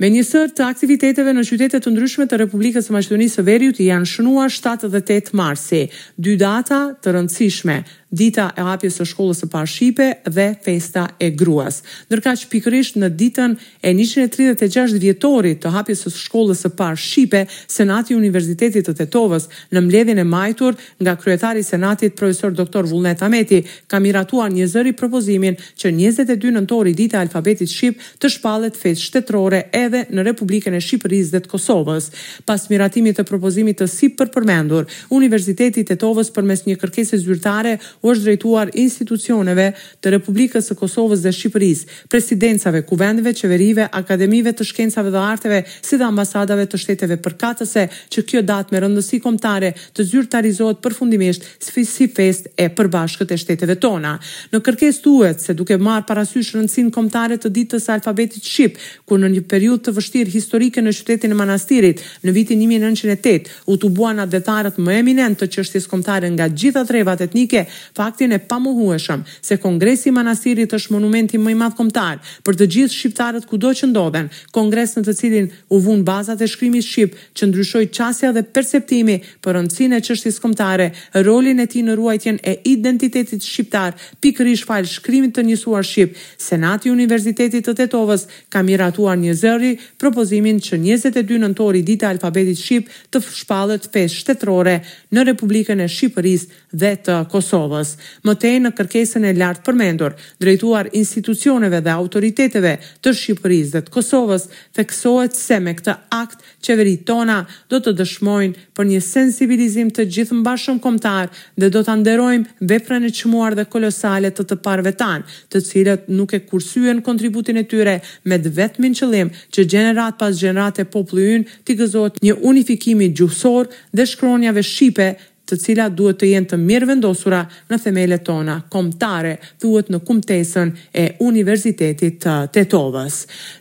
Me një sërë të aktiviteteve në qytete të ndryshme të Republikës së Maqedonisë së Veriut janë shënuar 7 dhe 8 marsi, dy data të rëndësishme, dita e hapjes së shkollës së parë shqipe dhe festa e gruas. Ndërkaq pikërisht në ditën e njëqind e tridhjetë e gjashtë vjetorit të hapjes së shkollës së parë shqipe, Senati i Universitetit të Tetovës, në mbledhjen e mbajtur nga kryetari i Senatit, Profesor Doktor Vullnet Ameti, ka miratuar njëzëri propozimin që njëzet e dy nëntori Dita e Alfabetit Shqip të shpallet festë shtetërore edhe në Republikën e Shqipërisë dhe të Kosovës. Pas miratimit të propozimit të sipërpërmendur, Universiteti i Tetovës përmes një kërkese zyrtare u është drejtuar institucioneve të Republikës së Kosovës dhe Shqipërisë, Presidencave, Kuvendeve, Qeverive, Akademive të Shkencave dhe Arteve, si dhe Ambasadave të shteteve përkatëse, që kjo datë me rëndësi kombëtare të zyrtarizohet përfundimisht si festë e përbashkët e shteteve tona. Në kërkesë thuhet se duke marrë parasysh rëndësinë kombëtare të Ditës së Alfabetit Shqip, kur në një periudhë të vështirë historike në qytetin e Manastirit, në vitin një mijë e nëntëqind e tetë, U tubuan atdhetarët më eminentë të çështjes kombëtare nga gjitha trevat etnike, faktin e pamohueshëm, se Kongresi i Manastirit është monumenti më i madh kombëtar, për të gjithë shqiptarët kudo që ndodhen, kongres në të cilin u vunë bazat e shkrimit shqip, që ndryshoi qasja dhe perceptimi për rëndësinë e çështjes kombëtare, rolin e tij në ruajtjen e identitetit shqiptar, pikërisht falë shkrimit të njësuar shqip, Senati i Universitetit të Tetovës, ka miratuar njëzëri propozimin që njëzet e dy nëntori Dita e Alfabetit Shqip të shpallet festë shtetërore në Republikën e Shqipërisë dhe të Kosovës. Më tej në kërkesën e lartpërmendur, drejtuar institucioneve dhe autoriteteve të Shqipërisë dhe të Kosovës, theksohet se me këtë akt, Qeveritë tona do të dëshmojnë për një sensibilizim të gjithëmbarshëm kombëtar dhe do ta nderojmë veprën e çmuar dhe kolosale të të parëve tanë, të cilët nuk e kursyen kontributin e tyre me të vetmin qëllim që gjeneratë pas gjenerate populli ynë t'i gëzohet një unifikimi gjuhësor dhe shkronjave shqipe të cilat duhet të jenë të mirëvendosura në themelet tona kombëtare, thuhet në kumtesën e Universitetit të Tetovës.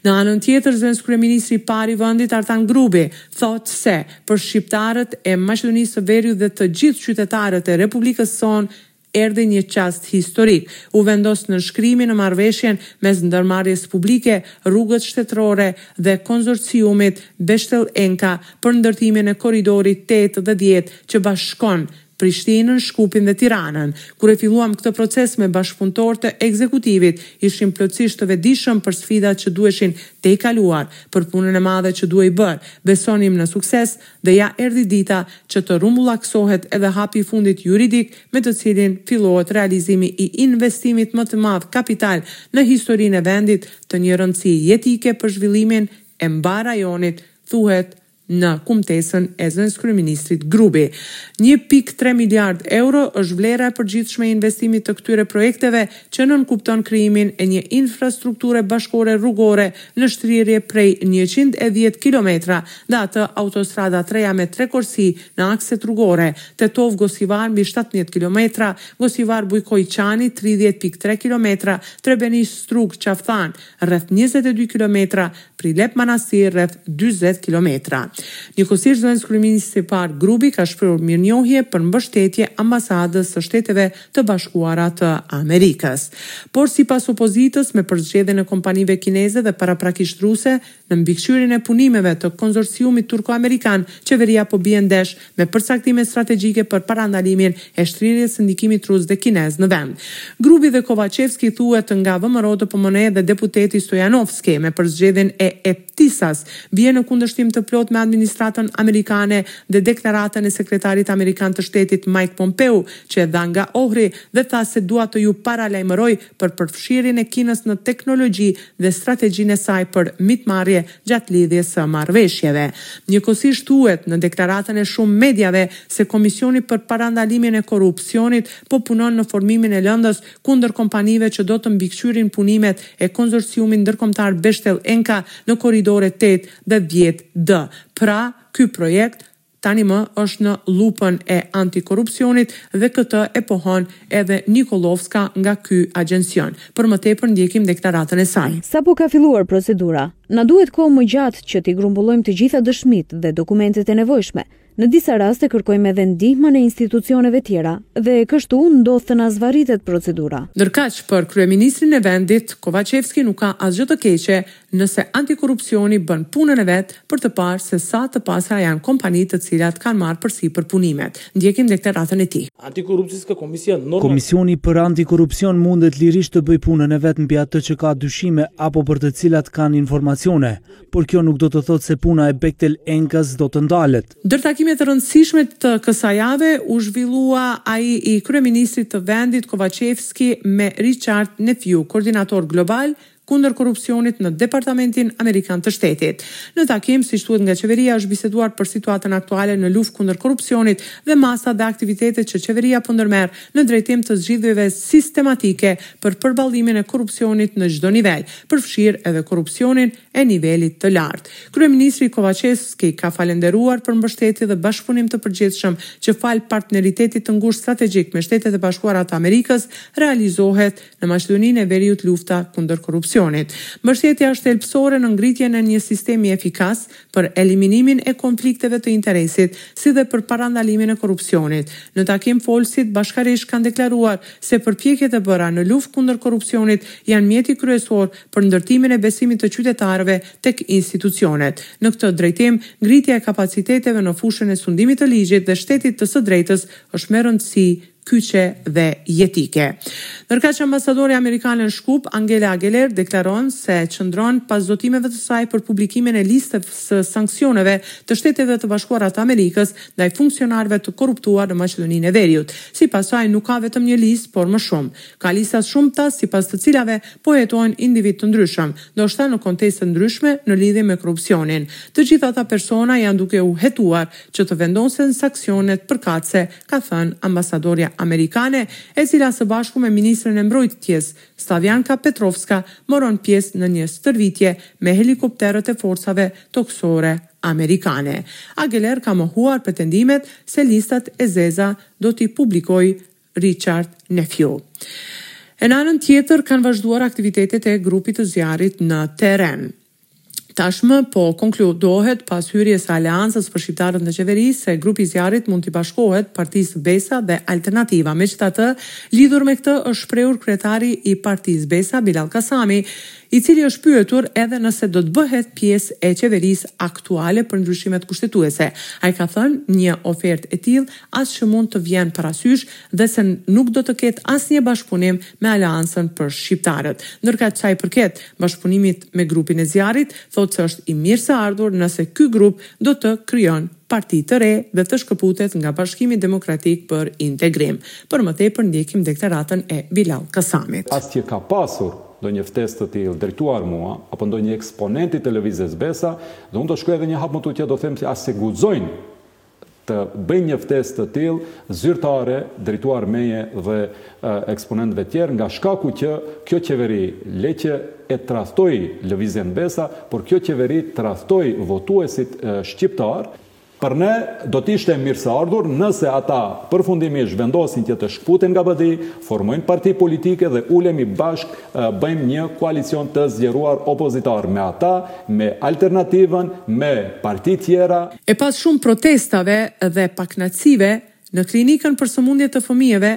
Në anën tjetër, zëvendëskryeministri i parë i vendit, Artan Grubi, thotë se për shqiptarët e Maqedonisë së Veriut dhe të gjithë qytetarët e Republikës sonë, erdhi një çast historik, u vendos nënshkrimi në marrëveshjen mes ndërmarrjes publike Rrugët Shtetërore dhe konsorciumit Bechtel-Enka për ndërtimin e korridorit tetë dhe dhjetë që bashkon Prishtinën, Shkupin dhe Tiranën. Kur e filluam këtë proces me bashkëpunëtorë të ekzekutivit, ishim plotësisht të vetëdijshëm për sfidat që duheshin tejkaluar, për punën e madhe që duhej bërë. Besonim në sukses, Dhe ja erdhi dita që të rrumbullakësohet edhe hapi i fundit juridik me të cilin fillohet realizimi i investimit më të madh kapital në historinë e vendit të një rëndësie jetike për zhvillimin e mbarë rajonit, thuhet në kumtesën e zëvendëskryeministrit Grubi. Një pikë tre miliardë euro është vlera e përgjithshme e investimit të këtyre projekteve, që nënkupton krijimin e një infrastrukture bashkëkohore rrugore në shtrirje prej njëqind e dhjetë kilometra dhe atë autostrada të reja me tre korsi në akset rrugore, Tetovë-Gostivar mbi shtatëmbëdhjetë kilometra, Gostivar-Bukojçani tridhjetë pikë tre kilometra, Trebenish-Strugë-Qafthan rreth njëzet e dy kilometra, Prilep-Manastir rreth dyzet kilometra. Njëkohësisht zëvendëskryeministri i parë Grubi ka shprehur mirënjohje për mbështetje Ambasadës së Shteteve të Bashkuara të Amerikës. Por sipas opozitës, me përzgjedhjen e kompanive kineze dhe paraprakisht ruse në mbikëqyrjen e punimeve të konsorciumit turko-amerikan, qeveria po bie ndesh me përcaktime strategjike për parandalimin e shtrirjes së ndikimit rus dhe kinez në vend. Grubi dhe Kovaçevski thuhet nga VMRO-DPMNE dhe deputeti Stojanovski, me përzgjedhjen e E ptisas, vjen në kundërshtim të plotë me administratën amerikane dhe deklaratën e sekretarit amerikan të shtetit Mike Pompeo, që e dha nga Ohri dhe tha se dua të ju paralajmëroj për përfshirjen e Kinës në teknologji dhe strategjinë e saj për mitmarrje gjatë lidhjes së marrëveshjeve. Njëkohësisht thuhet në deklaratën e shumë mediave se Komisioni për Parandalimin e Korrupsionit po punon në formimin e lëndës kundër kompanive që do të mbikëqyrin punimet e konsorciumit ndërkombëtar Bechtel Enka në korridoret tetë dhe dhjetë D. Pra, ky projekt tani më është në llupën e antikorrupsionit dhe këtë e pohon edhe Nikollovska nga ky agjencion. Për më tepër ndjekim deklaratën e saj. Sapo ka filluar procedura, na duhet kohë më e gjatë që t'i grumbullojmë të gjitha dëshmitë dhe dokumentet e nevojshme, Në disa raste kërkojmë edhe ndihmën e institucioneve tjera dhe kështu ndodh të na zvarritet procedura. Ndërkaq, për kryeministrin e vendit, Kovaçevski nuk ka asgjë të keqe nëse antikorrupsioni bën punën e vet për të parë se sa të pastra janë kompanitë të cilat kanë marrë përsipër punimet. Ndjekim deklaratën e tij. Komisioni për Antikorrupsion mundet lirisht të bëjë punën e vet mbi atë që ka dyshime apo për të cilat kanë informacione, por kjo nuk do të thotë se puna e Bechtel Enkas do të ndalet. Ndër takimet e rëndësishme të kësaj jave u zhvillua ai i kryeministrit të vendit Kovaçevski me Richard Nephew, koordinator global kundër korrupsionit në Departamentin Amerikan të Shtetit. Në takim, siç thuhet nga qeveria, është biseduar për situatën aktuale në luftë kundër korrupsionit dhe masat dhe aktivitetet që qeveria po ndërmerr në drejtim të zgjidhjeve sistematike për përballimin e korrupsionit në çdo nivel, përfshirë edhe korrupsionin e nivelit të lartë. Kryeministri Kovaçevski ka falënderuar për mbështetje dhe bashkëpunim të përgjithshëm që falë partneritetit të ngushtë strategjik me Shtetet e Bashkuara të Amerikës realizohet në Maqedoninë e Veriut lufta kundër korrupsionit. Mbështetja është thelbësore në ngritjen e një sistemi efikas për eliminimin e konflikteve të interesit, si dhe për parandalimin e korrupsionit. Në takim folësit bashkërisht kanë deklaruar se përpjekjet e bëra në luftë kundër korrupsionit janë mjeti kryesor për ndërtimin e besimit të qytetarëve tek institucionet. Në këtë drejtim, ngritja e kapaciteteve në fushën e sundimit të ligjit dhe shtetit të së drejtës është me rëndësi kyçe dhe jetike. Ndërkaq ambasadorja amerikane në Shkup, Angela Ageler deklaron se qëndron pas zotimeve të saj për publikimin e listës së sanksioneve të Shteteve të Bashkuara të Amerikës ndaj funksionarëve të korruptuar në Maqedoninë e Veriut. Sipas saj nuk ka vetëm një listë, por më shumë. Ka lista të shumta sipas të cilave po hetohen individë të ndryshëm, ndoshta në kontekste të ndryshme në lidhje me korrupsionin. Të gjithë ata persona janë duke u hetuar që të vendosen sanksionet përkatëse, ka thënë ambasadorja amerikane, e cila së bashku me ministren e Mbrojtjes, Slavjanka Petrovska, morën pjesë në një stërvitje me helikopterët e forcave tokësore amerikane. Ageler ka mohuar pretendimet se listat e zeza do t'i publikojë Richard Nephew. E në anën tjetër kanë vazhduar aktivitetet e grupit të zjarrit në terren. Tashmë po konkludohet pas hyrjes së Aleancës për Shqiptarët në Qeveri se grupi i zjarrit mund t'i bashkohet partisë Besa dhe Alternativa. Megjithatë, lidhur me këtë është shprehur kryetari i partisë Besa, Bilall Kasami, i cili është pyetur edhe nëse do të bëhet pjesë e qeverisë aktuale për ndryshimet kushtetuese. Ai ka thënë një ofertë e tillë as që mund të vjen parasysh dhe se nuk do të ketë asnjë bashkëpunim me Aleancën për Shqiptarët. Ndërkaq sa i përket bashkëpunimit me grupin e zjarrit, thotë se është i mirëseardhur nëse ky grup do të krijon parti të re dhe të shkëputet nga Bashkimi Demokratik për Integrim. Për më tepër ndjekim deklaratën e Bilall Kasamit. As që ka pasur ndonjë ftesë të tillë drejtuar mua apo ndonjë eksponenti të lëvizjes Besa dhe unë do shkoj edhe një hap më tutje do them se as se guxojnë të bëjnë një ftesë të tillë zyrtare drejtuar meje dhe eksponentëve tjerë nga shkaku që kjo qeveri le që e tradhtoi Lëvizjen Besa, por kjo qeveri tradhtoi votuesit shqiptarë. Për ne do të ishte e mirëseardhur nëse ata përfundimisht vendosin që të shkëputen nga BDI, formojnë parti politike dhe ulemi bashkë bëjmë një koalicion të zgjeruar opozitar me ata, me Alternativën, me parti tjera, E pas shumë protestave dhe pakënaqësive, në Klinikën për Sëmundje të Fëmijëve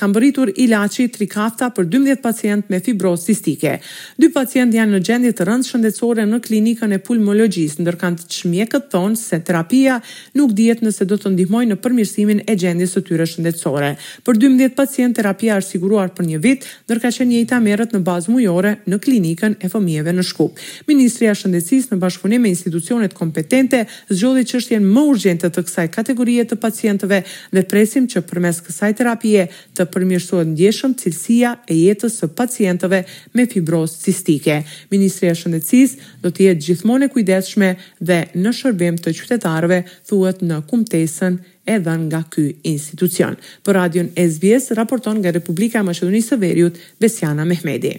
ka mbërritur ilaçi Trikafta për dymbëdhjetë pacientë me fibrozë cistike. Dy pacientë janë në gjendje të rëndë shëndetësore në Klinikën e Pulmologjisë, ndërkaq mjekët thonë se terapia nuk dihet nëse do të ndihmojë në përmirësimin e gjendjes së tyre shëndetësore. Për dymbëdhjetë pacientë terapia është siguruar për një vit, ndërkaq e njëjta merret në bazë mujore në Klinikën e Fëmijëve në Shkup. Ministria e Shëndetësisë në bashkëpunim me institucionet kompetente zgjidhi çështjen më urgjente të kësaj kategorie të pacientëve dhe presim që përmes kësaj terapie të përmirësohet ndjeshëm cilësia e jetës së pacientëve me fibrozë cistike. Ministria e Shëndetësisë do të jetë gjithmonë e kujdesshme dhe në shërbim të qytetarëve, thuhet në kumtesën e dhënë nga ky institucion. Për radion SBS raporton nga Republika e Maqedonisë së Veriut, Besiana Mehmedi.